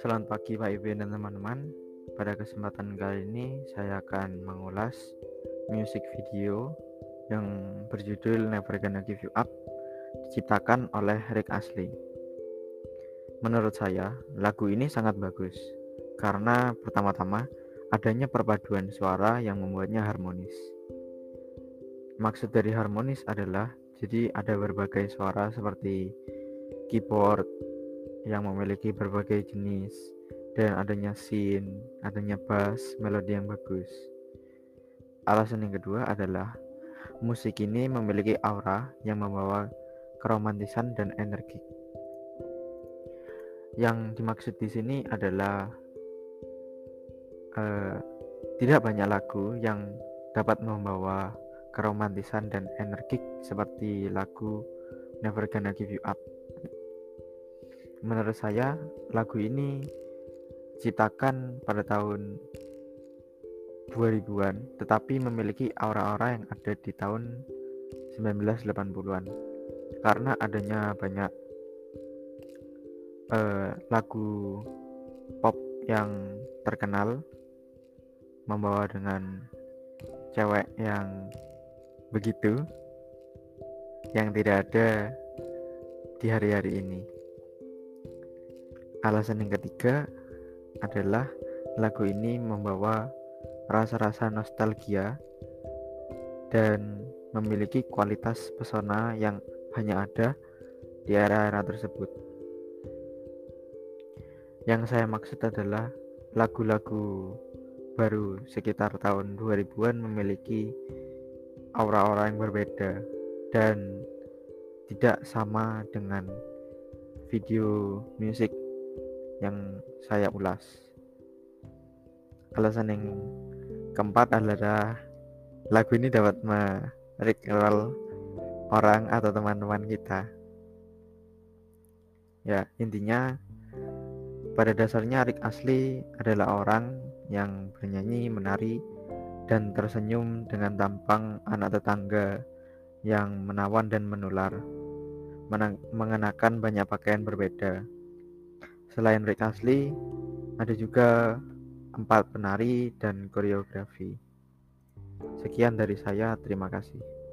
Selamat pagi Pak Ibu dan teman-teman. Pada kesempatan kali ini saya akan mengulas music video yang berjudul Never Gonna Give You Up diciptakan oleh Rick Astley. Menurut saya, lagu ini sangat bagus karena pertama-tama adanya perpaduan suara yang membuatnya harmonis. Maksud dari harmonis adalah jadi ada berbagai suara seperti keyboard yang memiliki berbagai jenis dan adanya synth, adanya bass, melodi yang bagus. Alasan yang kedua adalah musik ini memiliki aura yang membawa keromantisan dan energi. Yang dimaksud di sini adalah uh, tidak banyak lagu yang dapat membawa keromantisan dan energik seperti lagu Never Gonna Give You Up. Menurut saya, lagu ini diciptakan pada tahun 2000-an, tetapi memiliki aura-aura yang ada di tahun 1980-an. Karena adanya banyak uh, lagu pop yang terkenal membawa dengan cewek yang begitu yang tidak ada di hari-hari ini. Alasan yang ketiga adalah lagu ini membawa rasa-rasa nostalgia dan memiliki kualitas pesona yang hanya ada di era-era tersebut. Yang saya maksud adalah lagu-lagu baru sekitar tahun 2000-an memiliki aura-aura yang berbeda dan tidak sama dengan video musik yang saya ulas. Alasan yang keempat adalah lagu ini dapat menarik orang atau teman-teman kita. Ya, intinya pada dasarnya Rick Ashley adalah orang yang bernyanyi, menari, dan tersenyum dengan tampang anak tetangga yang menawan dan menular, mengenakan banyak pakaian berbeda. Selain Rick Ashley, ada juga empat penari dan koreografi. Sekian dari saya, terima kasih.